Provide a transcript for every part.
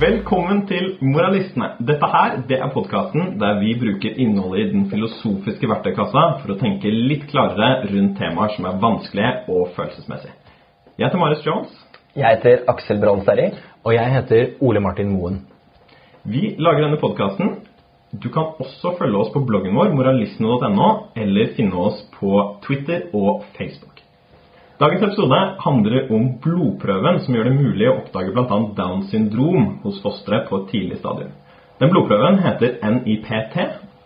Velkommen til Moralistene. Dette her det er podkasten der vi bruker innholdet i den filosofiske verktøykassa for å tenke litt klarere rundt temaer som er vanskelige og følelsesmessige. Jeg heter Marius Jones. Jeg heter Aksel Bronsterri. Og jeg heter Ole Martin Moen. Vi lager denne podkasten. Du kan også følge oss på bloggen vår moralistene.no, eller finne oss på Twitter og Facebook. Dagens episode handler om blodprøven som gjør det mulig å oppdage bl.a. Downs syndrom hos fosteret på et tidlig stadium. Den blodprøven heter NIPT,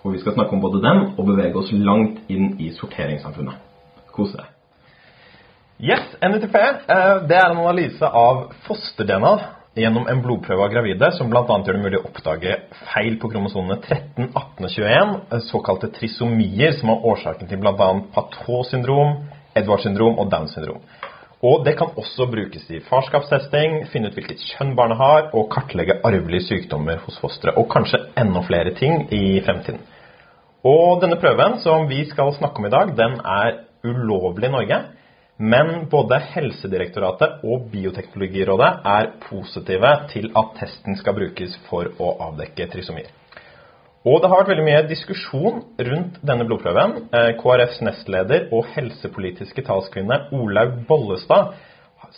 og vi skal snakke om både den og bevege oss langt inn i sorteringssamfunnet. Kos deg. Yes, NITP eh, det er en analyse av foster-DNA gjennom en blodprøve av gravide som bl.a. gjør det mulig å oppdage feil på kromosonene 13, 18 og 21, eh, såkalte trisomier, som er årsaken til bl.a. Patot-syndrom, Edwards syndrom og Downs syndrom. Og det kan også brukes i farskapstesting, finne ut hvilket kjønn barnet har, og kartlegge arvelige sykdommer hos fosteret. Og kanskje enda flere ting i fremtiden. Og denne prøven som vi skal snakke om i dag, den er ulovlig i Norge. Men både Helsedirektoratet og Bioteknologirådet er positive til at testen skal brukes for å avdekke trisomier. Og det har vært veldig mye diskusjon rundt denne blodprøven. Eh, KrFs nestleder og helsepolitiske talskvinne Olaug Bollestad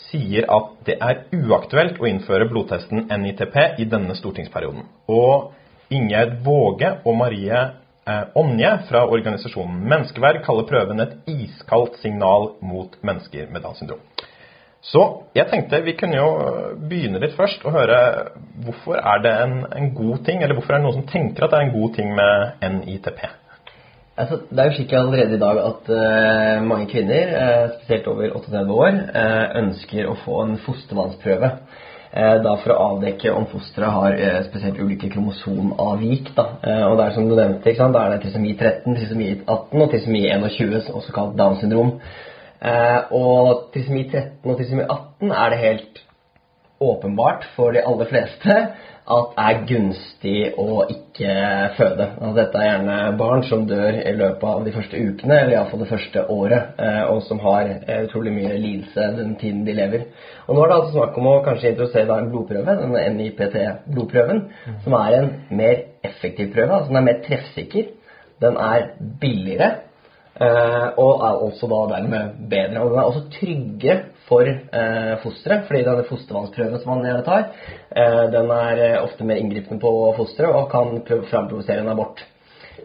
sier at det er uaktuelt å innføre blodtesten NITP i denne stortingsperioden. Og Ingjerd Våge og Marie eh, Onje fra organisasjonen Menneskeverd kaller prøven et iskaldt signal mot mennesker med Downs syndrom. Så jeg tenkte vi kunne jo begynne litt først og høre hvorfor er det en, en, god ting, eller hvorfor er det noen som tenker at det er en god ting med NITP? Altså, det er jo slik allerede i dag at uh, mange kvinner, uh, spesielt over 38 år, uh, ønsker å få en fostervannsprøve. Da for å avdekke om fosteret har spesielt ulike kromosomavvik. Da. Og det er som du nevnte, da er det trisomi 13, trisomi 18 og trisomi 21, også kalt Downs syndrom. Eh, og trisomi 13 og trisomi 18 er det helt åpenbart for de aller fleste at er gunstig å ikke føde. Altså, dette er gjerne barn som dør i løpet av de første ukene, eller iallfall det første året, eh, og som har eh, utrolig mye lidelse den tiden de lever. Og Nå er det altså snakk om å kanskje introdusere en blodprøve, denne NIPT-blodprøven, mm. som er en mer effektiv prøve. altså Den er mer treffsikker. Den er billigere. Uh, og er også da dermed bedre. Og den er også trygge for uh, fosteret, fordi denne fostervannsprøven som man gjerne tar, uh, den er ofte mer inngripende på fosteret og kan framprovosere en abort.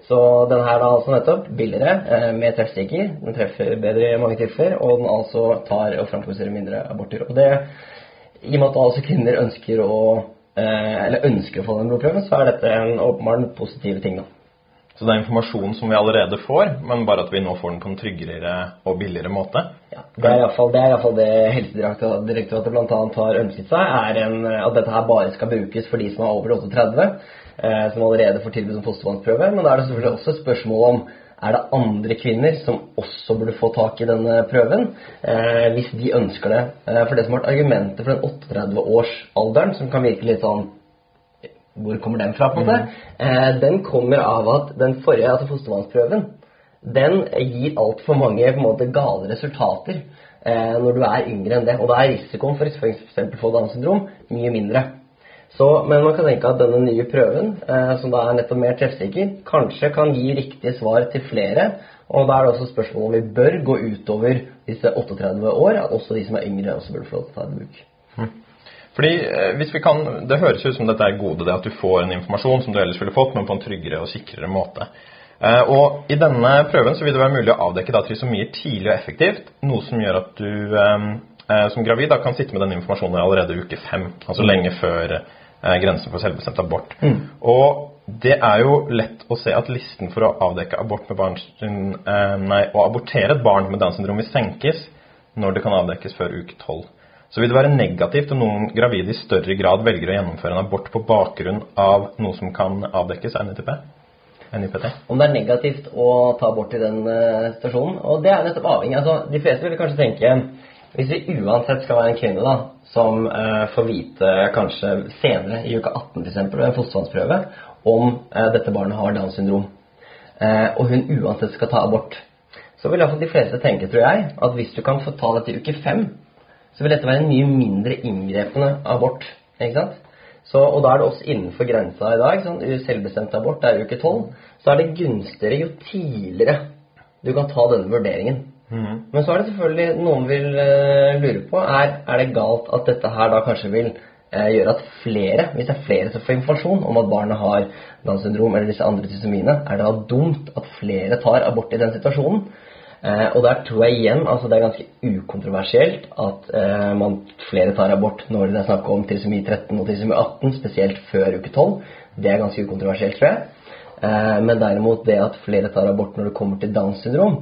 Så den her er altså nettopp billigere, mer treffsikker, den treffer bedre i mange tilfeller, og den altså tar og framprovoserer mindre aborter. Og det, I og med at altså kvinner ønsker å, eller ønsker å få den blodprøven, så er dette en åpenbart positiv ting. da. Så det er informasjon som vi allerede får, men bare at vi nå får den på en tryggere og billigere måte. Ja, Det er iallfall det, er det Helsedirektoratet bl.a. har ønsket seg, er en, at dette her bare skal brukes for de som er over 38, eh, som allerede får tilbud om fostervannsprøve. Men da er det selvfølgelig også et spørsmål om er det andre kvinner som også burde få tak i denne prøven, eh, hvis de ønsker det. Eh, for det som har vært argumentet for den 38-årsalderen, som kan virke litt sånn hvor kommer den fra? på en måte? Mm. Eh, den kommer av at den forrige, altså fostervannsprøven, den gir altfor mange på en måte gale resultater eh, når du er yngre enn det. Og da er risikoen for f.eks. å få Downs syndrom mye mindre. Så, men man kan tenke at denne nye prøven, eh, som da er nettopp mer treffsikker, kanskje kan gi riktige svar til flere. Og da er det også spørsmål om vi bør gå utover disse 38 år, at også de som er yngre, også burde få lov til å ta det i bruk. Mm. Fordi eh, hvis vi kan, Det høres ut som dette er gode, det at du får en informasjon som du ellers ville fått, men på en tryggere og sikrere måte. Eh, og I denne prøven så vil det være mulig å avdekke da trisomier tidlig og effektivt, noe som gjør at du eh, som gravid da kan sitte med den informasjonen allerede uke fem, altså lenge før grensen for selvbestemt abort. Mm. Og det er jo lett å se at listen for å avdekke abort med barn, nei, å abortere et barn med Downs syndrom vil senkes når det kan avdekkes før uke tolv så vil det være negativt om noen gravide i større grad velger å gjennomføre en abort på bakgrunn av noe som kan avdekkes av NITP? NIPT. Om det er negativt å ta abort i den uh, situasjonen. Og det er nettopp avhengig. Altså, de fleste vil kanskje tenke hvis vi uansett skal være en kvinne da, som uh, får vite kanskje senere, i uke 18 f.eks., ved en fostervannsprøve, om uh, dette barnet har Downs syndrom, og hun uansett skal ta abort, så vil iallfall de fleste tenke, tror jeg, at hvis du kan få ta dette i uke fem, så vil dette være en mye mindre inngrepende abort. ikke sant? Så, og da er det også innenfor grensa i dag. Sånn, selvbestemt abort er uke 12. Så er det gunstigere jo tidligere du kan ta denne vurderingen. Men så er det selvfølgelig noen vil uh, lure på er, er det galt at dette her da kanskje vil uh, gjøre at flere, hvis det er flere som får informasjon om at barnet har Downs syndrom eller disse andre trisomiene, er det da dumt at flere tar abort i den situasjonen? Eh, og der tror jeg igjen altså det er ganske ukontroversielt at eh, man flere tar abort når det er snakk om trisomi 13 og trisomi 18, spesielt før uke 12. Det er ganske ukontroversielt, tror jeg. Eh, men derimot det at flere tar abort når det kommer til Downs syndrom,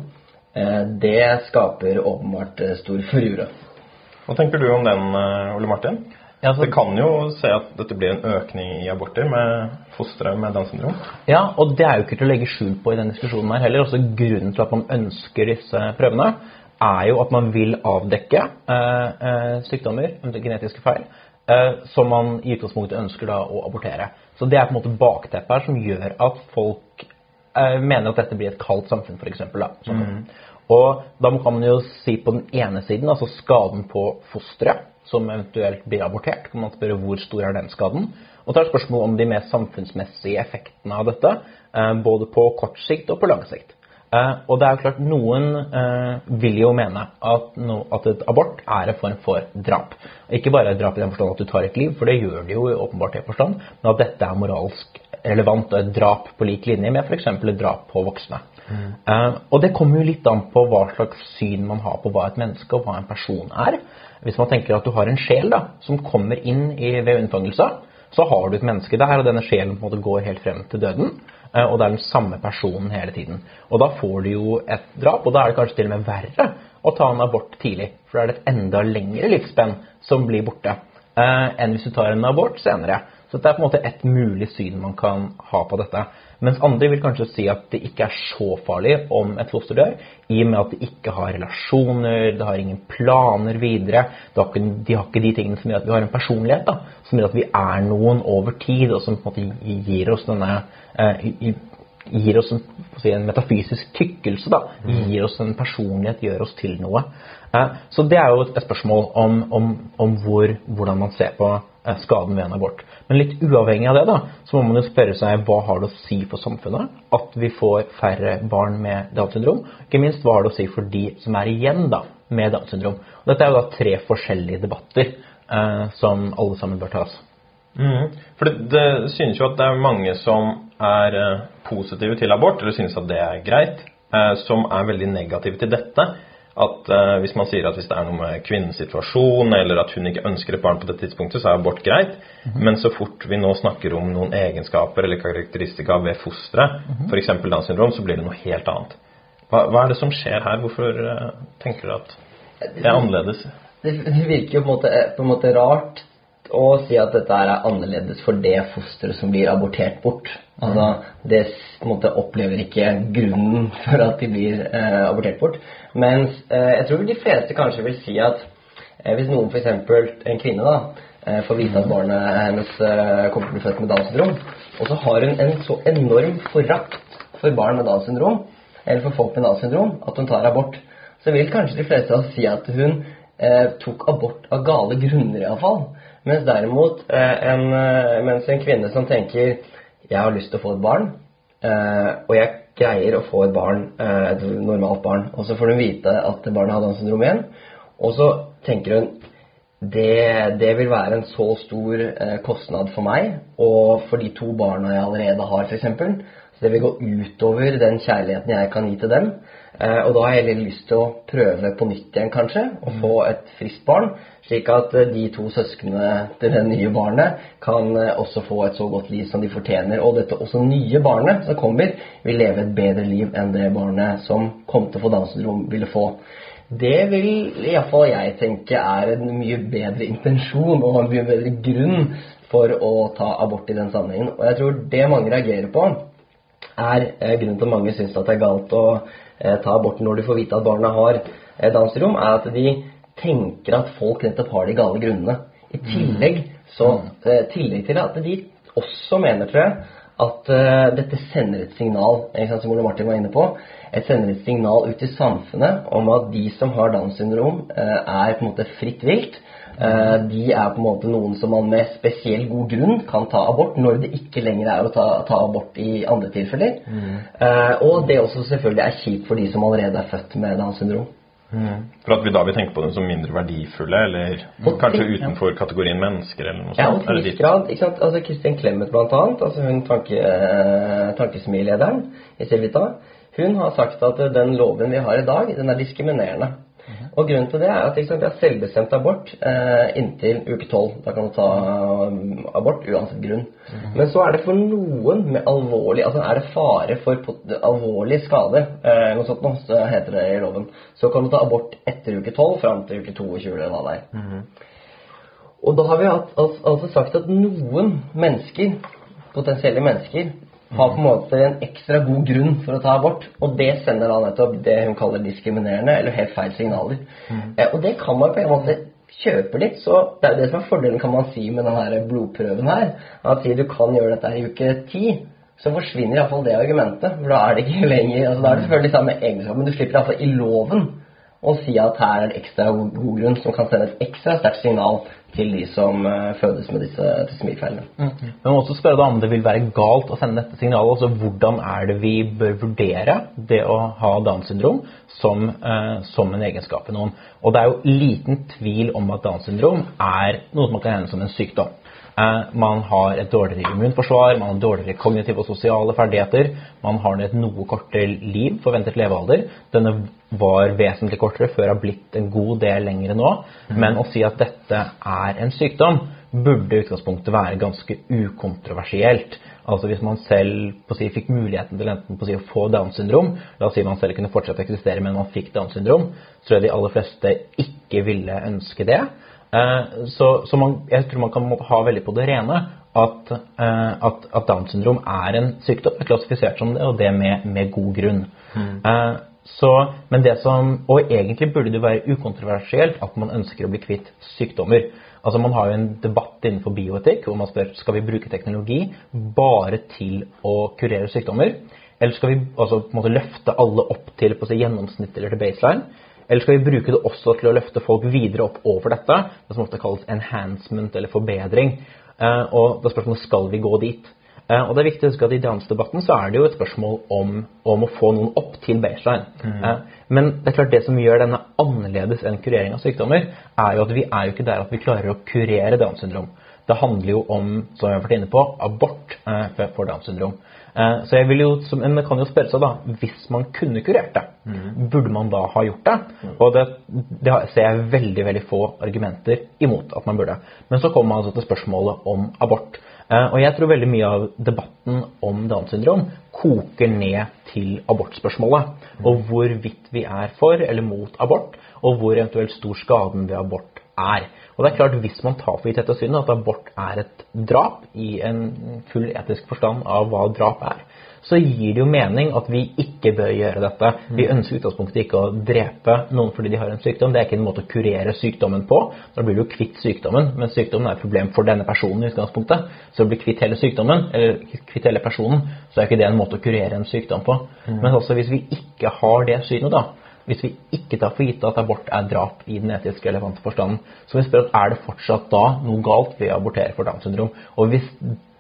eh, det skaper åpenbart eh, stor furure. Hva tenker du om den, eh, Ole Martin? Ja, så- Det kan jo se at dette blir en økning i aborter med fostre med Downs syndrom. Ja, og det er jo ikke til å legge skjul på i denne diskusjonen her heller. Også grunnen til at man ønsker disse prøvene, er jo at man vil avdekke eh, eh, sykdommer, genetiske feil, eh, som man i utgangspunktet ønsker da å abortere. Så det er på en måte bakteppet her som gjør at folk eh, mener at dette blir et kaldt samfunn, f.eks. Sånn. Og da kan man jo si på den ene siden, altså skaden på fosteret, som eventuelt blir abortert, kan man spørre hvor stor er den skaden. Og det spørsmål om de mer samfunnsmessige effektene av dette, eh, både på kort sikt og på lang sikt. Eh, og det er jo klart, noen eh, vil jo mene at, at et abort er en form for drap. Ikke bare drap i den forstand at du tar et liv, for det gjør det jo i åpenbart i forstand, men at dette er moralsk relevant og et drap på lik linje med f.eks. et drap på voksne. Eh, og det kommer jo litt an på hva slags syn man har på hva et menneske og hva en person er. Hvis man tenker at du har en sjel da, som kommer inn i, ved unnfangelse, så har du et menneske der, og denne sjelen på en måte går helt frem til døden. eh, Og det er den samme personen hele tiden. Og da får du jo et drap, og da er det kanskje til og med verre å ta en abort tidlig. For da er det et enda lengre livsspenn som blir borte, eh, enn hvis du tar en abort senere. Så det er på en måte et mulig syn man kan ha på dette. Mens andre vil kanskje si at det ikke er så farlig om et foster dør, i og med at det ikke har relasjoner, det har ingen planer videre. Det har ikke, de har ikke de tingene som gjør at vi har en personlighet, da, som gjør at vi er noen over tid, og som på en måte gir oss denne eh, gir oss en, si, en metafysisk tykkelse, da. Gir oss en personlighet, gjør oss til noe. Eh, så det er jo et spørsmål om, om, om hvor, hvordan man ser på skaden ved en abort. Men litt uavhengig av det, da, så må man jo spørre seg hva har det å si for samfunnet at vi får færre barn med Downs syndrom? Ikke minst hva har det å si for de som er igjen da, med Downs syndrom? Og dette er jo da tre forskjellige debatter eh, som alle sammen bør tas. Mm. For det, det synes jo at det er mange som er eh, positive til abort, eller synes at det er greit, eh, som er veldig negative til dette. At uh, Hvis man sier at hvis det er noe med kvinnens situasjon, eller at hun ikke ønsker et barn på dette tidspunktet, så er abort greit. Men så fort vi nå snakker om noen egenskaper eller karakteristika ved fosteret, f.eks. Downs syndrom, så blir det noe helt annet. Hva, hva er det som skjer her? Hvorfor uh, tenker du at det er annerledes? Det, det virker jo på en, måte, på en måte rart å si at dette er annerledes for det fosteret som blir abortert bort. Altså, Det måte opplever ikke grunnen for at de blir eh, abortert bort. Mens eh, jeg tror de fleste kanskje vil si at eh, hvis noen f.eks. en kvinne da, eh, får vite at barnet hennes eh, kommer til å bli født med Downs syndrom, og så har hun en så enorm forakt for barn med Downs syndrom, eller for folk med Downs syndrom, at hun tar abort, så vil kanskje de fleste av oss si at hun eh, tok abort av gale grunner, iallfall. Mens derimot eh, en, eh, mens en kvinne som tenker jeg har lyst til å få et barn, og jeg greier å få et barn, et normalt barn, og så får hun vite at barnet har Downs syndrom igjen, og så tenker hun det, det vil være en så stor kostnad for meg og for de to barna jeg allerede har, f.eks. Så det vil gå utover den kjærligheten jeg kan gi til dem. Eh, og da har jeg heller lyst til å prøve på nytt igjen, kanskje, og få et friskt barn. Slik at eh, de to søsknene til det nye barnet kan eh, også få et så godt liv som de fortjener. Og dette også nye barnet som kommer, vil leve et bedre liv enn det barnet som kom til å få Downs syndrom, ville få. Det vil iallfall jeg tenke er en mye bedre intensjon og en mye bedre grunn for å ta abort i den sammenhengen. Og jeg tror det mange reagerer på, er grunnen til at mange syns at det er galt å ta aborten når du får vite at barna har eh, Downs syndrom, er at de tenker at folk nettopp har de gale grunnene. I tillegg, så, eh, tillegg til at de også mener, tror jeg, at uh, dette sender et signal, som Ole Martin var inne på, et sender et signal ut til samfunnet om at de som har Downs syndrom, uh, er på en måte fritt vilt. Uh, de er på en måte noen som man med spesiell god grunn kan ta abort når det ikke lenger er å ta, ta abort i andre tilfeller. Mm. og det også selvfølgelig er kjipt for de som allerede er født med Downs syndrom. Mm. For at vi da vil tenke på dem som mindre verdifulle, eller mm. kanskje utenfor kategorien mennesker, eller noe sånt? Ja, til grad. ikke sant? Altså Kristin Clemet, blant annet, altså hun tanke, eh, tankesmilederen i Civita, hun har sagt at den loven vi har i dag, den er diskriminerende. Og grunnen til det er at liksom, vi har selvbestemt abort eh, inntil uke tolv. Da kan du ta um, abort uansett grunn. Mm. Men så er det for noen med alvorlig Altså er det fare for alvorlig skade, eh, noe sånt noe, så heter det i loven, så kan du ta abort etter uke tolv fram til uke 22 eller hva det er. Mm. Og da har vi altså sagt at noen mennesker, potensielle mennesker, har på en måte en ekstra god grunn for å ta abort. Og det sender da nettopp det hun kaller diskriminerende eller helt feil signaler. Mm. Eh, og det kan man på en måte kjøpe litt. Så det er jo det som er fordelen, kan man si, med denne blodprøven her. At sier du kan gjøre dette i uke ti, så forsvinner iallfall det argumentet. For da er det ikke lenger altså Da er det selvfølgelig samme egenskap, men du slipper iallfall i loven å si at her er det ekstra god grunn som kan sende et ekstra sterkt signal til de som uh, fødes med disse tissemifeilene. Mm. Men også spørre deg om det vil være galt å sende dette signalet. altså Hvordan er det vi bør vurdere det å ha Downs syndrom som, eh, som en egenskap i noen? Og det er jo liten tvil om at Downs syndrom er noe som man kan hende som en sykdom. Uh, man har et dårligere immunforsvar, man har dårligere kognitive og sosiale ferdigheter. Man har et noe kortere liv, forventet levealder. Denne var vesentlig kortere før har blitt en god del lengre nå. Men å si at dette er en sykdom, burde i utgangspunktet være ganske ukontroversielt. Altså Hvis man selv si, fikk muligheten til enten si, å få Downs syndrom, la oss si man selv kunne fortsette å eksistere, men man fikk Downs syndrom, så tror jeg de aller fleste ikke ville ønske det. Eh, så, så man, jeg tror man kan ha veldig på det rene at, eh, at, at Downs syndrom er en sykdom, er klassifisert som det, og det med, med god grunn. Mm. Eh, så, men det som, Og egentlig burde det være ukontroversielt at man ønsker å bli kvitt sykdommer. Altså Man har jo en debatt innenfor bioetikk hvor man spør skal vi bruke teknologi bare til å kurere sykdommer. Eller skal vi altså, på en måte løfte alle opp til på si, gjennomsnitt eller til baseline? Eller skal vi bruke det også til å løfte folk videre opp over dette? Det som ofte kalles enhancement eller forbedring. Eh, og da spørsmålet skal vi gå dit. Eh, og det er viktig å huske at I dansdebatten så er det jo et spørsmål om, om å få noen opp til baseline. Mm. Eh, men det er klart det som gjør denne annerledes enn kurering av sykdommer, er jo at vi er jo ikke der at vi klarer å kurere Downs syndrom. Det handler jo om, som jeg har vært inne på, abort for Downs syndrom. Så jeg vil jo, Men man kan jo spørre seg, da Hvis man kunne kurert det, mm. burde man da ha gjort det? Mm. Og det, det, ser jeg veldig veldig få argumenter imot at man burde. Men så kommer man altså til spørsmålet om abort. Eh, og jeg tror veldig mye av debatten om Downs syndrom koker ned til abortspørsmålet. Og hvorvidt vi er for eller mot abort, og hvor eventuelt stor skaden ved abort er. Og det er klart Hvis man tar for gitt dette synet at abort er et drap i en full etisk forstand av hva drap er, så gir det jo mening at vi ikke bør gjøre dette. Vi ønsker i utgangspunktet ikke å drepe noen fordi de har en sykdom. Det er ikke en måte å kurere sykdommen på. Da blir du kvitt sykdommen, men sykdommen er et problem for denne personen i utgangspunktet. Så å bli kvitt hele sykdommen, eller kvitt hele personen, så er ikke det en måte å kurere en sykdom på. Mm. Men altså, hvis vi ikke har det synet, da, hvis vi ikke tar for gitt at abort er drap i den etisk relevante forstanden, så vi spør at er det fortsatt da noe galt ved å abortere for Downs syndrom. Og hvis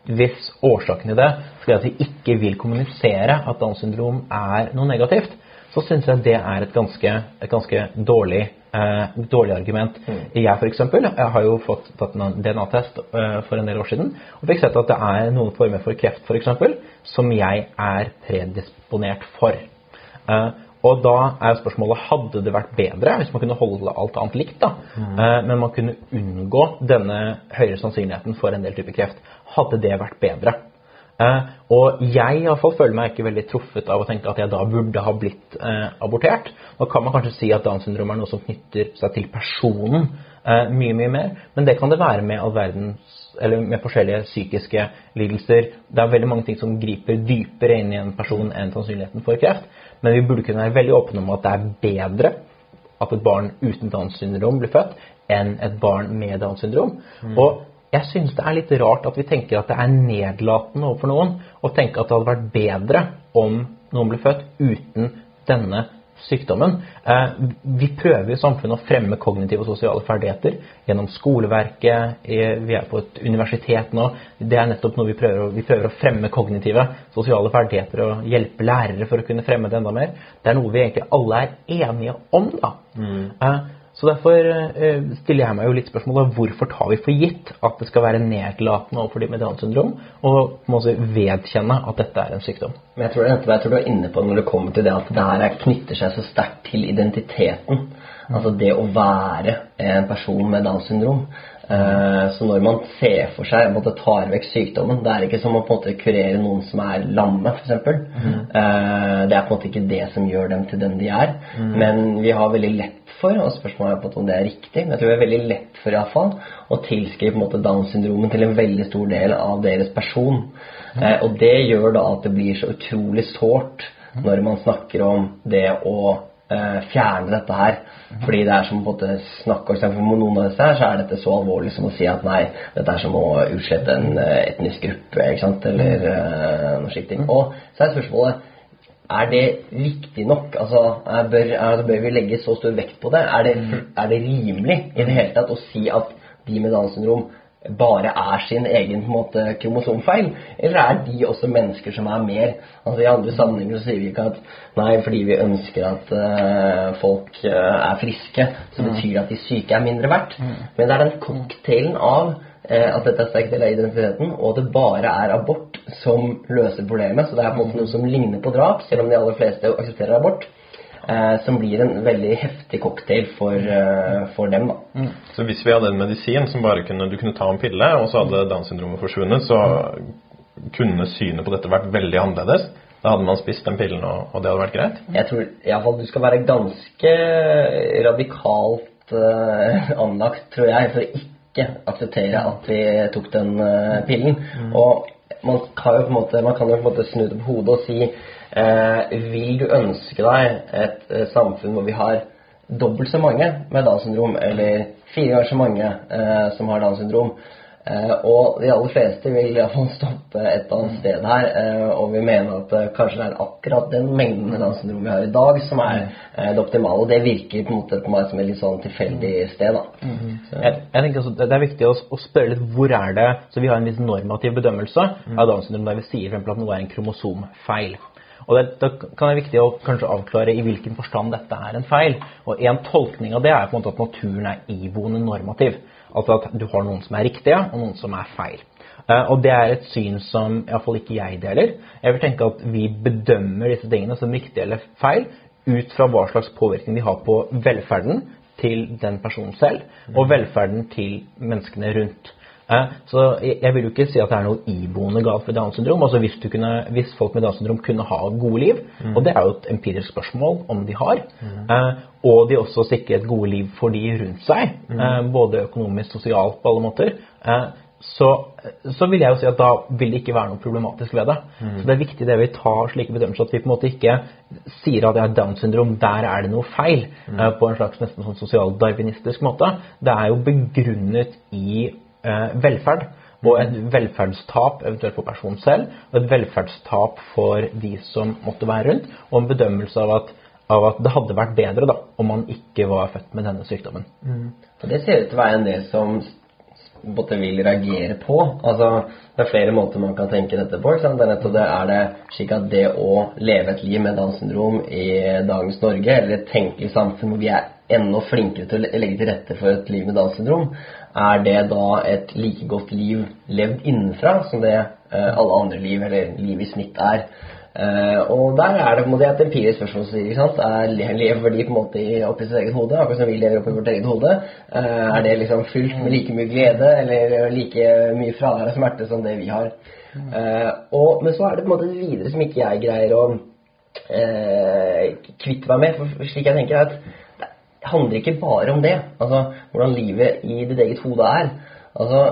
hvis årsaken i det skal at vi ikke vil kommunisere at Downs syndrom er noe negativt, så syns jeg det er et ganske, et ganske dårlig, eh, dårlig, argument. Mm. Jeg for eksempel, jeg har jo fått tatt en DNA-test eh, for en del år siden og fikk sett at det er noen former for kreft for eksempel, som jeg er predisponert for. Eh, og da er spørsmålet hadde det vært bedre hvis man kunne holde alt annet likt, da, mm. eh, men man kunne unngå denne høyere sannsynligheten for en del typer kreft. Hadde det vært bedre? Eh, og jeg i hvert fall føler meg ikke veldig truffet av å tenke at jeg da burde ha blitt eh, abortert. Nå kan man kanskje si at Downs syndrom er noe som knytter seg til personen mye, mye mer, men det kan det være med all verdens eller med forskjellige psykiske lidelser. Det er veldig mange ting som griper dypere inn i en person enn sannsynligheten for kreft. Men vi burde kunne være veldig åpne om at det er bedre at et barn uten Downs syndrom blir født, enn et barn med Downs syndrom. Mm. Og jeg syns det er litt rart at vi tenker at det er nedlatende overfor noen å tenke at det hadde vært bedre om noen ble født uten denne sykdommen. Eh, vi prøver i samfunnet å fremme kognitive og sosiale ferdigheter gjennom skoleverket. Vi er på et universitet nå. Det er nettopp noe vi prøver, vi prøver å fremme kognitive sosiale ferdigheter og hjelpe lærere for å kunne fremme det enda mer. Det er noe vi egentlig alle er enige om. da. Mm. Så derfor eh, stiller jeg meg jo litt spørsmålet hvorfor tar vi for gitt at det skal være nedlatende overfor de med Downs syndrom, og må også vedkjenne at dette er en sykdom? Men jeg tror, det, jeg tror du er inne på når det kommer til det at det her knytter seg så sterkt til identiteten. Altså det å være en person med Downs syndrom. Uh, så når man ser for seg at det tar vekk sykdommen Det er ikke som å på en måte kurere noen som er lamme, f.eks. Mm. Uh, det er på en måte ikke det som gjør dem til den de er. Mm. Men vi har veldig lett for, og spørsmålet er på om det er riktig, men jeg tror det er veldig lett for iallfall å tilskrive på en måte Downs-syndromen til en veldig stor del av deres person. Mm. Eh, og det gjør da at det blir så utrolig sårt når man snakker om det å eh, fjerne dette her. Fordi det er som på en måte snakk om noen av disse her så er dette så alvorlig som å si at nei, dette er som å utslette en uh, etnisk gruppe, ikke sant, eller uh, noe slikt. Og så er spørsmålet er det viktig nok? Altså, er, bør, er, bør, vi legge så stor vekt på det? Er det, er det rimelig i det hele tatt å si at de med Downs syndrom bare er sin egen måte, kromosomfeil? Eller er de også mennesker som er mer? Altså I andre sammenhenger så sier vi ikke at nei, fordi vi ønsker at uh, folk uh, er friske, så mm. betyr det at de syke er mindre verdt. Mm. Men det er den cocktailen av uh, at dette er sterk del av identiteten, og det bare er abort som løser problemet. Så det er på en måte noe som ligner på drap, selv om de aller fleste aksepterer abort. Eh, som blir en veldig heftig cocktail for, eh, for dem. Da. Mm. Så hvis vi hadde en medisin som bare kunne, du kunne ta en pille, og så hadde Downs syndromet forsvunnet, så kunne synet på dette vært veldig annerledes? Da hadde man spist den pillen, og, og det hadde vært greit? Jeg tror iallfall du skal være ganske radikalt uh, anlagt, tror jeg, for å ikke akseptere at vi tok den uh, pillen. Mm. Og man kan jo på en måte, man kan jo på en måte snu det på hodet og si Vil du ønske deg et eh, samfunn hvor vi har dobbelt så mange med Downs syndrom, eller fire ganger så mange eh, som har Downs syndrom? Eh, og de aller fleste vil iallfall stoppe et eller annet sted her. Eh, og vi mener at eh, kanskje det er akkurat den mengden med Downs syndrom vi har i dag, som er det optimale. Og det virker på en måte på meg som et litt sånn tilfeldig sted. da. Mm -hmm. jeg, jeg, tenker også, Det er viktig å, å, spørre litt hvor er det Så vi har en viss normativ bedømmelse mm. av Downs syndrom der vi sier for at noe er en kromosomfeil. Og det, det kan være viktig å kanskje avklare i hvilken forstand dette er en feil. Og En tolkning av det er på en måte at naturen er iboende normativ. Altså at du har noen som er riktige, og noen som er feil. Uh, og det er et syn som iallfall ikke jeg deler. Jeg vil tenke at vi bedømmer disse tingene som riktige eller feil ut fra hva slags påvirkning de har på velferden til den personen selv, og velferden til menneskene rundt. Eh, så jeg vil jo ikke si at det er noe iboende galt ved Downs syndrom. Altså hvis, kunne, hvis, folk med Downs syndrom kunne ha gode liv, mm. og det er jo et empirisk spørsmål om de har, mm. og de også sikret et gode liv for de rundt seg, mm. både økonomisk, sosialt, på alle måter, så, så, vil jeg jo si at da vil det ikke være noe problematisk ved det. Mm. Så det er viktig det vi tar slike bedømmelser, at vi på en måte ikke sier at det er Downs syndrom, der er det noe feil, mm. på en slags nesten sånn sosial-darwinistisk måte. Det er jo begrunnet i eh, velferd. Og et velferdstap eventuelt for personen selv, og et velferdstap for de som måtte være rundt, og en bedømmelse av at, av at det hadde vært bedre da, om man ikke var født med denne sykdommen. Mm. Det ser ut til å være en del som måte vil reagere på. Altså, Det er flere måter man kan tenke dette på. Det er, det er det slik at det å leve et liv med Downs syndrom i dagens Norge, eller et tenkelig samfunn hvor vi er enda flinkere til å legge til rette for et liv med Downs syndrom, er det da et like godt liv levd innenfra som det eh, alle andre liv, eller liv i snitt, er. Uh, og der er det på en måte et empirisk spørsmål ikke sant? Er, lever de på en måte oppi sitt eget hode, akkurat som vi lever oppi vårt eget hode? Uh, er det liksom fylt med like mye glede eller like mye fravær av smerte som det vi har? Uh, og, men så er det på en måte videre som ikke jeg greier å kvitte meg med. For slik jeg tenker er at handler ikke bare om det. Altså hvordan livet i ditt eget hode er. Altså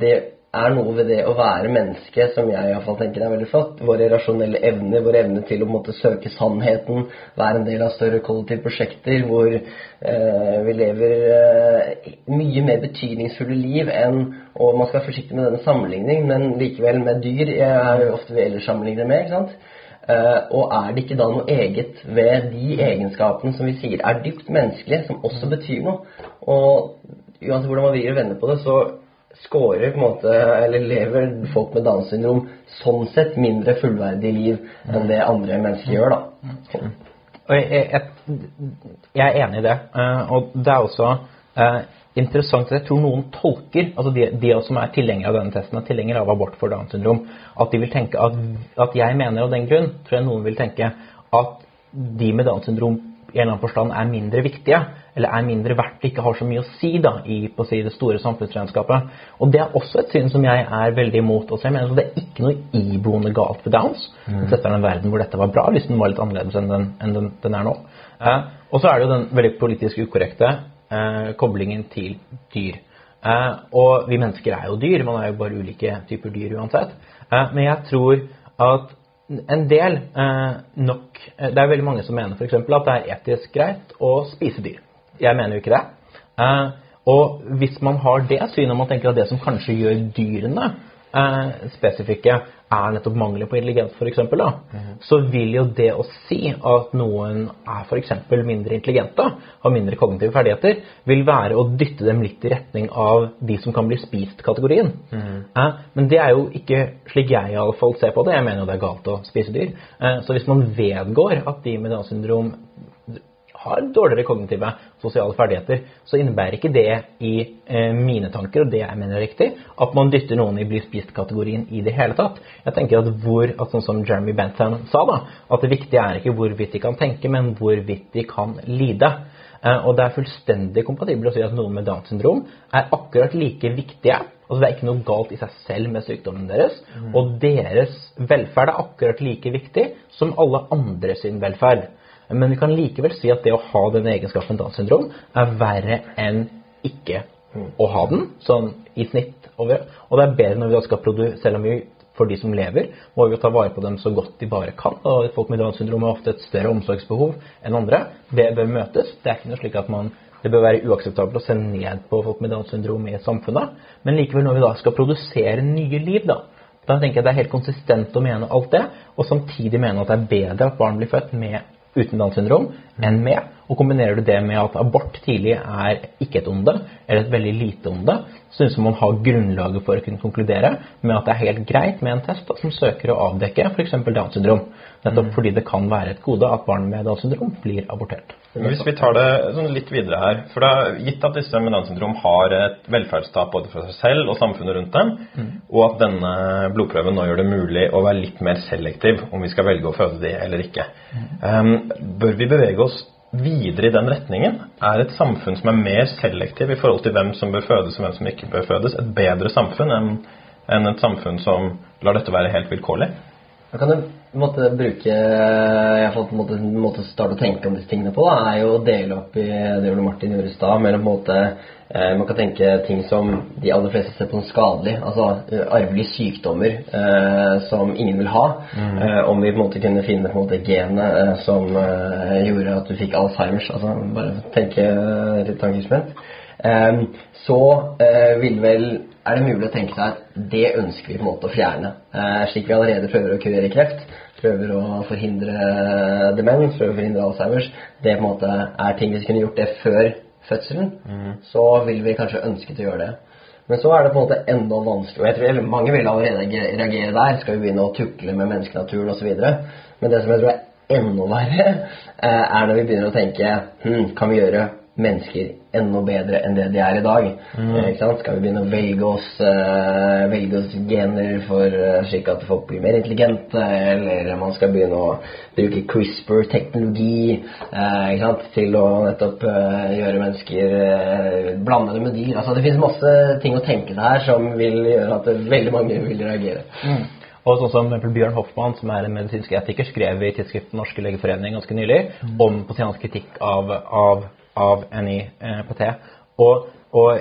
det er noe ved det å være menneske som jeg i hvert fall tenker er veldig flott. Våre rasjonelle evner, vår evne til å måtte søke sannheten, være en del av større kollektive prosjekter hvor eh, vi lever eh, mye mer betydningsfulle liv enn Og man skal være forsiktig med denne sammenligning, men likevel med dyr er jo ofte vi ellers sammenligner med. ikke sant? Uh, og er det ikke da noe eget ved de egenskapene som vi sier er dypt menneskelige, som også betyr noe? Og uansett hvordan man vrir og vender på det, så scorer på en måte, eller lever folk med Downs syndrom sånn sett mindre fullverdig liv enn det andre mennesker gjør, da. Jeg, jeg, jeg, er enig i det. Uh, og det er også uh, interessant at jeg tror noen tolker, altså de, de som er tilhengere av denne testen, er tilhengere av abort for Downs syndrom, at de vil tenke at, at jeg mener av den grunn, tror jeg noen vil tenke at de med Downs syndrom i en eller annen forstand er mindre viktige eller er mindre verdt, ikke har så mye å si da, i på si, det store samfunnsregnskapet. Og Det er også et syn som jeg er veldig imot. Også. Jeg mener at Det er ikke noe iboende galt ved Downs. Mm. Dette er en verden hvor dette var bra, hvis den var litt annerledes enn den, enn den, den er nå. Eh, og så er det jo den veldig politisk ukorrekte koblingen til dyr. Eh, og vi mennesker er jo dyr, man er jo bare ulike typer dyr uansett. Eh, men jeg tror at en del eh, nok eh, Det er veldig mange som mener f.eks. at det er etisk greit å spise dyr. Jeg mener jo ikke det. Og hvis man har det synet, man tenker at det som kanskje gjør dyrene uh, spesifikke, er nettopp mangelen på intelligens, f.eks., mm. så vil jo det å si at noen er f.eks. mindre intelligente, har mindre kognitive ferdigheter, vil være å dytte dem litt i retning av de som kan bli spist-kategorien. Mm. Eh, men det er jo ikke slik jeg i alle fall ser på det. Jeg mener jo det er galt å spise dyr. så hvis man vedgår at de med Downs syndrom har dårligere kognitive sosiale ferdigheter, så innebærer ikke det i eh, mine tanker, og det jeg mener er riktig, at man dytter noen i bli spist-kategorien i det hele tatt. Jeg tenker at hvor, at sånn som Jeremy Bentham sa, da, at det viktige er ikke hvorvidt de kan tenke, men hvorvidt de kan lide. Eh, og det er fullstendig kompatibelt å si at noen med Downs syndrom er akkurat like viktige. Altså Det er ikke noe galt i seg selv med sykdommen deres. Mm. Og deres velferd er akkurat like viktig som alle andre sin velferd. Men vi kan likevel si at det å ha denne egenskapen Downs syndrom er verre enn ikke å ha den, sånn i snitt. Over. Og det er bedre når vi da skal produsere, selv om vi for de som lever, må vi ta vare på dem så godt de bare kan. og Folk med Downs syndrom har ofte et større omsorgsbehov enn andre. Det bør møtes. Det er ikke noe slik at man, det bør være uakseptabelt å se ned på folk med Downs syndrom i samfunnet. Men likevel, når vi da skal produsere nye liv, da, da tenker jeg det er helt konsistent å mene alt det, og samtidig mene at det er bedre at barn blir født med uten Downs syndrom enn med. Og kombinerer du det med at abort tidlig er ikke et onde, eller et veldig lite onde, synes man har grunnlaget for å kunne konkludere med at det er helt greit med en test da, som søker å avdekke f.eks. Downs syndrom. Nettopp fordi det kan være et gode at barn med Downs syndrom blir abortert. Hvis vi tar det sånn litt videre her, for er gitt at disse med Downs syndrom har et velferdstap både for seg selv og samfunnet rundt dem, mm. og at denne blodprøven nå gjør det mulig å være litt mer selektiv om vi skal velge å føde de eller ikke. Mm. Um, bør vi bevege oss videre i den retningen? Er et samfunn som er mer selektiv i forhold til hvem som bør fødes og hvem som ikke bør fødes, et bedre samfunn enn et samfunn som lar dette være helt vilkårlig? Da kan du måtte bruke iallfall på en måte, en måte å starte å tenke om disse tingene på, da, er jo å dele opp i det Ole Martin gjorde i stad, mellom på en måte eh, Man kan tenke ting som de aller fleste ser på som skadelig, altså uh, arvelige sykdommer eh, som ingen vil ha. Mm. Eh, om vi på en måte kunne finne på en måte genet eh, som gjorde at du fikk Alzheimers, altså bare tenke litt tankeeksperiment. Ehm, så vil vel er det mulig å tenke seg at det ønsker vi på en måte å fjerne. Eh, slik vi allerede prøver å kurere kreft, prøver å forhindre demens, prøver å forhindre Alzheimers. Det på en måte er ting hvis vi kunne gjort det før fødselen, mm. så vil vi kanskje ønsket å gjøre det. Men så er det på en måte enda vanskeligere. Jeg tror mange vil allerede reagere der. Skal vi begynne å tukle med menneskenaturen osv. Men det som jeg tror er enda verre, er når vi begynner å tenke hm, Kan vi gjøre mennesker enda bedre enn det de er i dag. Mm. Eh, Skal vi begynne å velge oss, uh, velge oss gener for uh, slik at folk blir mer intelligente, eller man skal begynne å bruke CRISPR-teknologi uh, til å nettopp gjøre mennesker blande det med dyr. Altså, det finnes masse ting å tenke her som vil gjøre at veldig mange vil reagere. Mm. Og sånn som Bjørn Hoffmann, som er en medisinsk etiker, skrev i tidsskriftet Norske legeforening ganske nylig mm. om pasientens kritikk av, av av NIPT. Og, og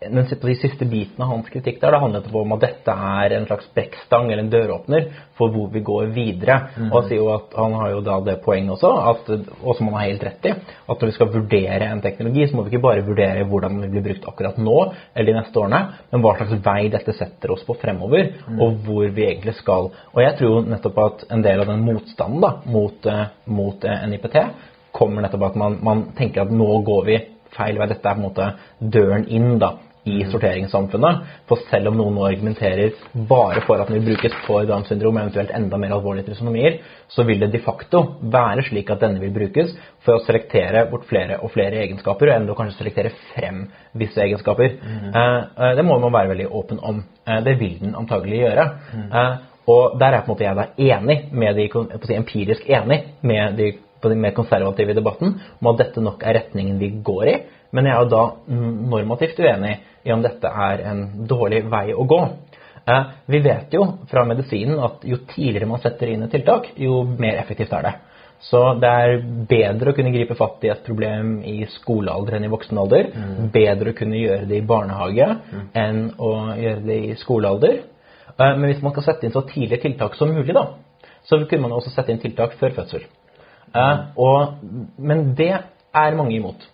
den de siste biten av hans kritikk der, det handlet om at dette er en slags brekkstang eller en døråpner for hvor vi går videre. Mm. Og sier jo at han har jo da det poenget også, at, og som han har helt rett i, at når vi skal vurdere en teknologi, så må vi ikke bare vurdere hvordan den blir brukt akkurat nå eller de neste årene, men hva slags vei dette setter oss på fremover, Mm. og hvor vi egentlig skal. Og jeg tror jo nettopp at en del av den motstanden da, mot, eh, mot eh, NIPT kommer nettopp at man, man tenker at nå går vi feil vei. Dette er på en måte døren inn da, i sorteringssamfunnet. For selv om noen nå argumenterer bare for at den vil brukes for Downs syndrom, eventuelt enda mer alvorlige trisonomier, så vil det de facto være slik at denne vil brukes for å selektere bort flere og flere egenskaper, og enda kanskje selektere frem visse egenskaper. Mm. eh, det må man være veldig åpen om. Eh, det vil den antagelig gjøre. Eh, og der er på en måte jeg da enig med de, si, empirisk enig med de på de mer konservative i debatten om at dette nok er retningen vi går i. Men jeg er jo da mm, normativt uenig i om dette er en dårlig vei å gå. Eh, vi vet jo fra medisinen at jo tidligere man setter inn et tiltak, jo mer effektivt er det. Så det er bedre å kunne gripe fatt i et problem i skolealder enn i voksen alder. Bedre å kunne gjøre det i barnehage enn å gjøre det i skolealder. Eh, Men hvis man kan sette inn så tidlige tiltak som mulig, da, så kunne man også sette inn tiltak før fødsel. Eh, og, men det er mange imot.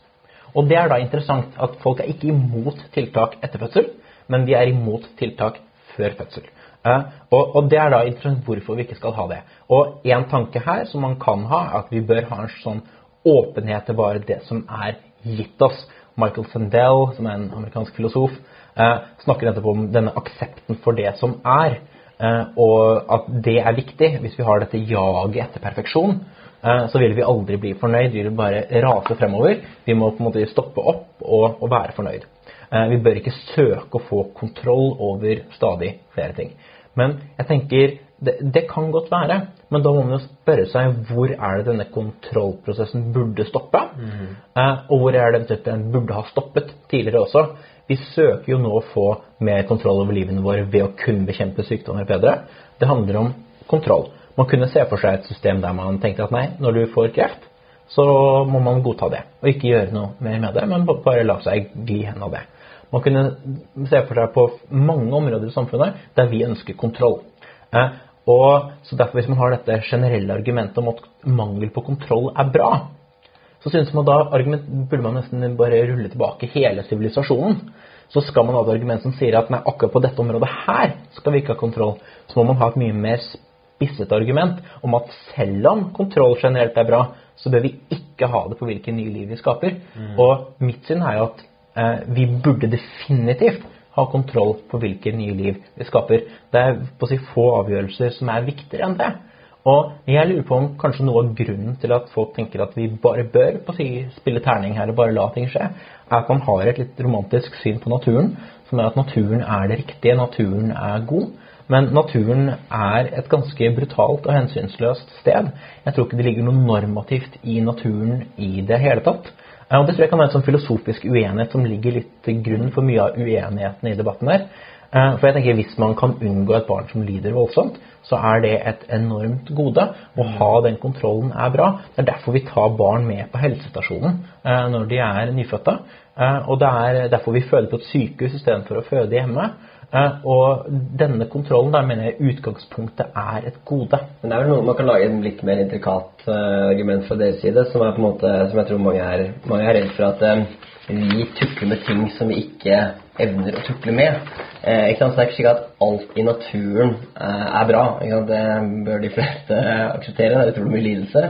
Og det er da interessant at folk er ikke imot tiltak etter fødsel, men de er imot tiltak før fødsel. Eh, og, og det er da interessant hvorfor vi ikke skal ha det. Og en tanke her som man kan ha, er at vi bør ha en sånn åpenhet til bare det som er gitt oss. Michael Sandel, som er en amerikansk filosof, eh, snakker nettopp om denne aksepten for det som er. Og at det er viktig. Hvis vi har dette jaget etter perfeksjon, så vil vi aldri bli fornøyd. Vi vil bare rase fremover. Vi må på en måte stoppe opp og, og være fornøyd. Eh, vi bør ikke søke å få kontroll over stadig flere ting. Men jeg tenker det, det kan godt være, men da må man jo spørre seg hvor er det denne kontrollprosessen burde stoppe? Eh, og hvor er det den burde ha stoppet tidligere også? Vi søker jo nå å få mer kontroll over livene våre ved å kunne bekjempe sykdommer bedre. Det handler om kontroll. Man kunne se for seg et system der man tenkte at nei, når du får kreft, så må man godta det. Og ikke gjøre noe mer med det, men bare la seg gli hen av det. Man kunne se for seg på mange områder i samfunnet der vi ønsker kontroll. Eh, og så derfor Hvis man har dette generelle argumentet om at mangel på kontroll er bra, så synes man da argument, burde man nesten bare rulle tilbake hele sivilisasjonen. Så skal man ha et argument som sier at nei, akkurat på dette området her skal vi ikke ha kontroll. Så må man ha et mye mer spisset argument om at selv om kontroll generelt er bra, så bør vi ikke ha det på hvilke nye liv vi skaper. Og mitt syn er jo at eh, vi burde definitivt ha kontroll på hvilke nye liv vi skaper. Det er på å si få avgjørelser som er viktigere enn det. Og jeg lurer på om kanskje noe av grunnen til at folk tenker at vi bare bør på å si, spille terning her og bare la ting skje, er at man har et litt romantisk syn på naturen, som er at naturen er det riktige, naturen er god. Men naturen er et ganske brutalt og hensynsløst sted. Jeg tror ikke det ligger noe normativt i naturen i det hele tatt. Eh, Og det tror jeg kan være en sånn filosofisk uenighet som ligger litt til grunn for mye av uenigheten i debatten her. Eh, For jeg tenker Hvis man kan unngå et barn som lider voldsomt, så er det et enormt gode. Å ha den kontrollen er bra. Det er derfor vi tar barn med på helsestasjonen eh, når de er nyfødte. Og det er derfor vi føder på et sykehus istedenfor å føde hjemme. Eh, Og denne kontrollen der mener jeg utgangspunktet er et gode. Men det er vel noe man kan lage en litt mer intrikat eh, argument fra deres side, som er på en måte, som jeg tror mange er, mange er redd for at eh, vi tukler med ting som vi ikke evner å tukle med. Eh, ikke sant? Så det er ikke slik at alt i naturen eh, er bra. Ikke sant? Det bør de fleste akseptere. Det er utrolig mye lidelse.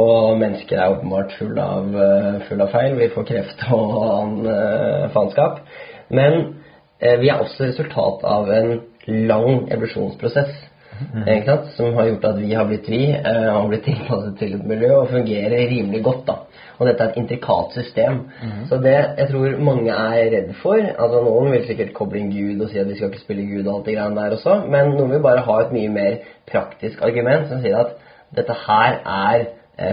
Og mennesker er åpenbart full av, full av feil. Vi får kreft og annen eh, faenskap. Men vi er også resultat av en lang evolusjonsprosess. mm. Som har gjort at vi har blitt vi, eh, og blitt tilpasset til et miljø og fungerer rimelig godt. da. Og dette er et intrikat system. Så det jeg tror mange er redd for altså Noen vil sikkert koble inn Gud og si at vi skal ikke spille Gud og alt det greiene der også, men noen vil bare ha et mye mer praktisk argument som sier at dette her er eh,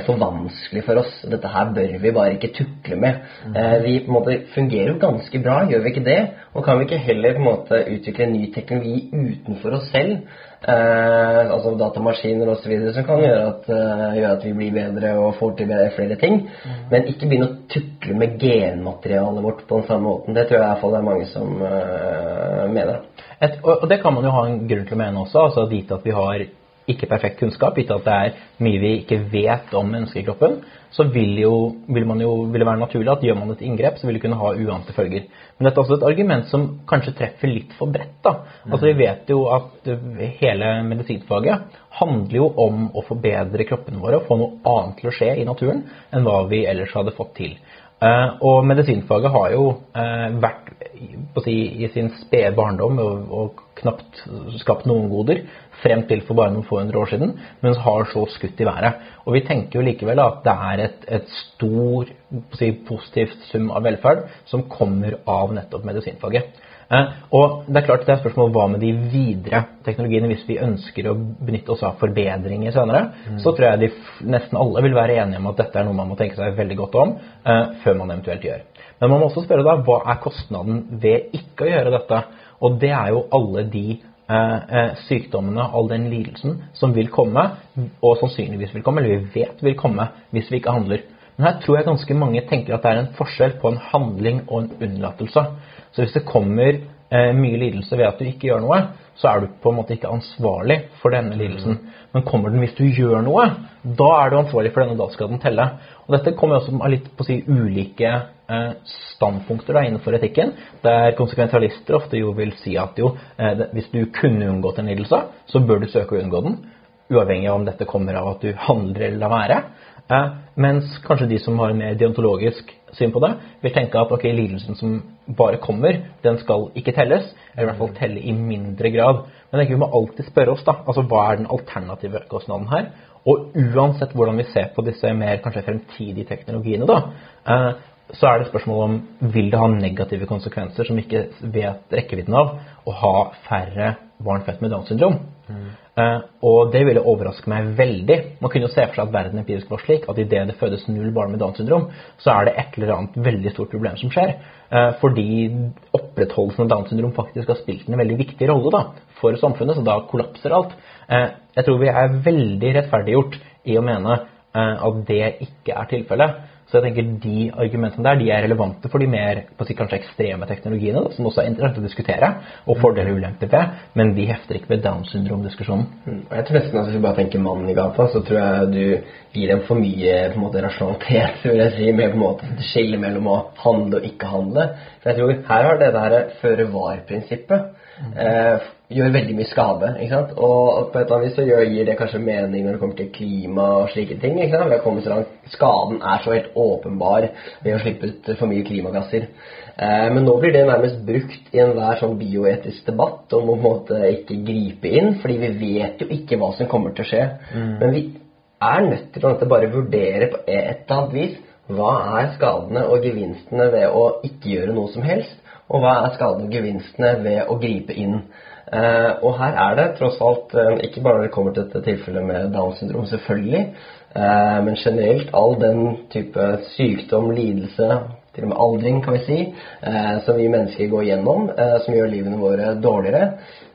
for vanskelig for oss. Dette her bør vi bare ikke tukle med. Eh, vi på en måte fungerer jo ganske bra, gjør vi ikke det? Og kan vi ikke heller på en måte utvikle ny teknologi utenfor oss selv? Eh, altså datamaskiner osv. som kan gjøre at, uh, gjøre at vi blir bedre og får til bedre, flere ting. Men ikke begynne å tukle med genmaterialet vårt på den samme måten. Det tror jeg i hvert fall det er mange som uh, mener. Et, og, og det kan man jo ha en grunn til å mene også. altså Vite at vi har ikke perfekt kunnskap, gitt at det er mye vi ikke vet om menneskekroppen, så vil, jo, vil, jo, vil det være naturlig at gjør man et inngrep, så vil det kunne ha uante følger. Men dette er også et argument som kanskje treffer litt for bredt. Altså Vi vet jo at hele medisinfaget handler jo om å forbedre kroppene våre og få noe annet til å skje i naturen enn hva vi ellers hadde fått til. Uh, og medisinfaget har jo uh, vært si, i sin spede barndom og, og, knapt skapt noen goder frem til for bare noen få hundre år siden, men har så skutt i været. Og vi tenker jo likevel at det er et, et stor si, positivt sum av velferd som kommer av nettopp medisinfaget. Eh, og det er klart det er spørsmål hva med de videre teknologiene hvis vi ønsker å benytte oss av forbedringer senere. Mm. Så tror jeg de nesten alle vil være enige om at dette er noe man må tenke seg veldig godt om eh, før man eventuelt gjør. Men man må også spørre da hva er kostnaden ved ikke å gjøre dette? Og det er jo alle de eh, eh, sykdommene, all den lidelsen som vil komme, og sannsynligvis vil komme, eller vi vet vil komme, hvis vi ikke handler. Men her tror jeg ganske mange tenker at det er en forskjell på en handling og en unnlatelse. Så hvis det kommer eh, mye lidelse ved at du ikke gjør noe, så er du på en måte ikke ansvarlig for denne lidelsen. Men kommer den hvis du gjør noe, da er du ansvarlig for denne, da skal den telle. Og dette kommer også av litt på å si ulike eh, standpunkter da, innenfor etikken, der konsekventialister ofte jo vil si at jo, eh, hvis du kunne unngått en lidelse, så bør du søke å unngå den, uavhengig av om dette kommer av at du handler eller lar være. Eh, mens kanskje de som har en mer deontologisk syn på det, vil tenke at ok, lidelsen som bare kommer, den skal ikke telles, eller i hvert fall telle i mindre grad. Men vi må alltid spørre oss da, altså hva er den alternative kostnaden her? Og uansett hvordan vi ser på disse mer kanskje fremtidige teknologiene, da, eh, så er det spørsmål om vil det ha negative konsekvenser som vi ikke vet rekkevidden av, å ha færre barn født med Downs syndrom. Mm. Uh, og det ville overraske meg veldig. Man kunne jo se for seg at verden empirisk var slik at idet det fødes null barn med Downs syndrom, så er det et eller annet veldig stort problem som skjer. Uh, fordi opprettholdelsen av Downs syndrom faktisk har spilt en veldig viktig rolle da, for samfunnet, så da kollapser alt. Uh, jeg tror vi er veldig rettferdiggjort i å mene at det ikke er tilfellet. Så jeg tenker De argumentene der de er relevante for de mer på si, kanskje ekstreme teknologiene, da, som også er interessant å diskutere, og fordeler og ulemper ved, men de hefter ikke ved Downs syndrom-diskusjonen. Mm. Jeg tror nesten at Hvis vi bare tenker mannen i gata, så tror jeg du gir dem for mye på en måte, rasjonalitet. vil jeg si, med på en måte skille mellom å handle og ikke handle. For jeg tror Her har det der føre-var-prinsippet eh, gjør veldig mye skade. ikke sant? Og på et eller annet vis så gjør, gir det kanskje mening når det kommer til klima og slike ting. ikke sant? Vi har kommet så langt. Skaden er så helt åpenbar ved å slippe ut for mye klimagasser. Eh, men nå blir det nærmest brukt i enhver sånn bioetisk debatt om å på en måte ikke gripe inn, fordi vi vet jo ikke hva som kommer til å skje. Mm. Men vi er nødt til å bare vurdere på et eller annet vis hva er skadene og gevinstene ved å ikke gjøre noe som helst, og hva er skadegevinstene ved å gripe inn. Uh, og her er det tross alt, uh, ikke bare når det kommer til dette tilfellet med Downs syndrom, selvfølgelig, uh, men generelt all den type sykdom, lidelse, til og med aldring, kan vi si, som vi mennesker går gjennom, som gjør livene våre dårligere,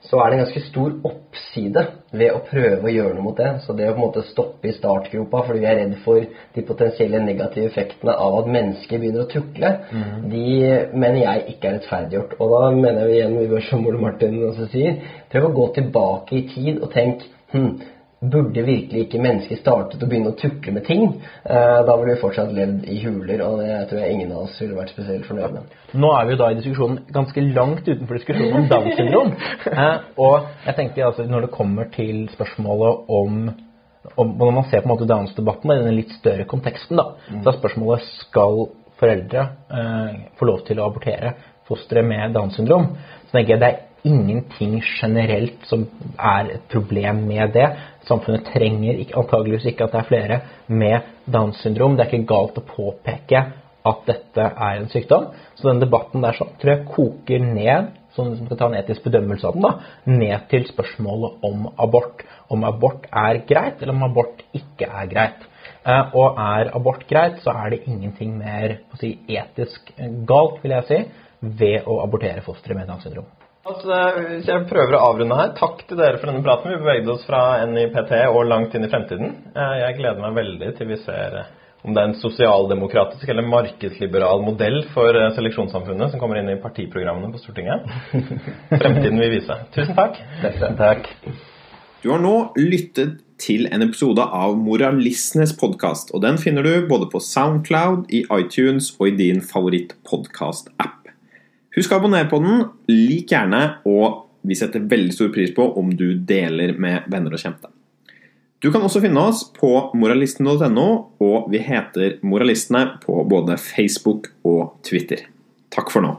så er det en ganske stor oppside ved å prøve å gjøre noe mot det. Så det å på en måte stoppe i startgropa fordi vi er redd for de potensielle negative effektene av at mennesker begynner å tukle, mm. de mener jeg ikke er rettferdiggjort. Og da mener jeg igjen, som Ole Martin også sier, prøv å gå tilbake i tid og tenk hm, Burde virkelig ikke mennesker startet å begynne å tukle med ting? Eh, da ville vi fortsatt levd i huler, og det tror jeg ingen av oss ville vært spesielt fornøyd med. Nå er vi jo da i diskusjonen ganske langt utenfor diskusjonen om Downs syndrom. Eh, og jeg tenker altså når det kommer til spørsmålet om, om Når man ser på en måte Downs-debatten i den litt større konteksten, da, mm. så er spørsmålet skal foreldre eh, få lov til å abortere fosteret med Downs syndrom. Så tenker jeg det er ingenting generelt som er et problem med det. Samfunnet trenger antageligvis ikke at det er flere med Downs syndrom. Det er ikke galt å påpeke at dette er en sykdom. Så den debatten der så, tror jeg koker ned som skal ta en etisk bedømmelse av den, da, ned til spørsmålet om abort. Om abort er greit, eller om abort ikke er greit. Eh, og er abort greit, så er det ingenting mer si, etisk galt, vil jeg si, ved å abortere fosteret med Downs syndrom. Altså, jeg prøver å avrunde her, takk til dere for denne praten. Vi bevegde oss fra NIPT og langt inn i fremtiden. Eh, Jeg gleder meg veldig til vi ser eh, om det er en sosialdemokratisk eller markedsliberal modell for seleksjonssamfunnet som kommer inn i partiprogrammene på Stortinget. Fremtiden vil vise. Tusen takk. Takk. Du har nå lyttet til en episode av Moralistenes podkast, og den finner du både på Soundcloud, i iTunes og i din favoritt-podkast-app. Husk å abonnere på den, lik gjerne, og vi setter veldig stor pris på om du deler med venner og kjente. Du kan også finne oss på moralisten.no, og vi heter Moralistene på både Facebook og Twitter. Takk for nå.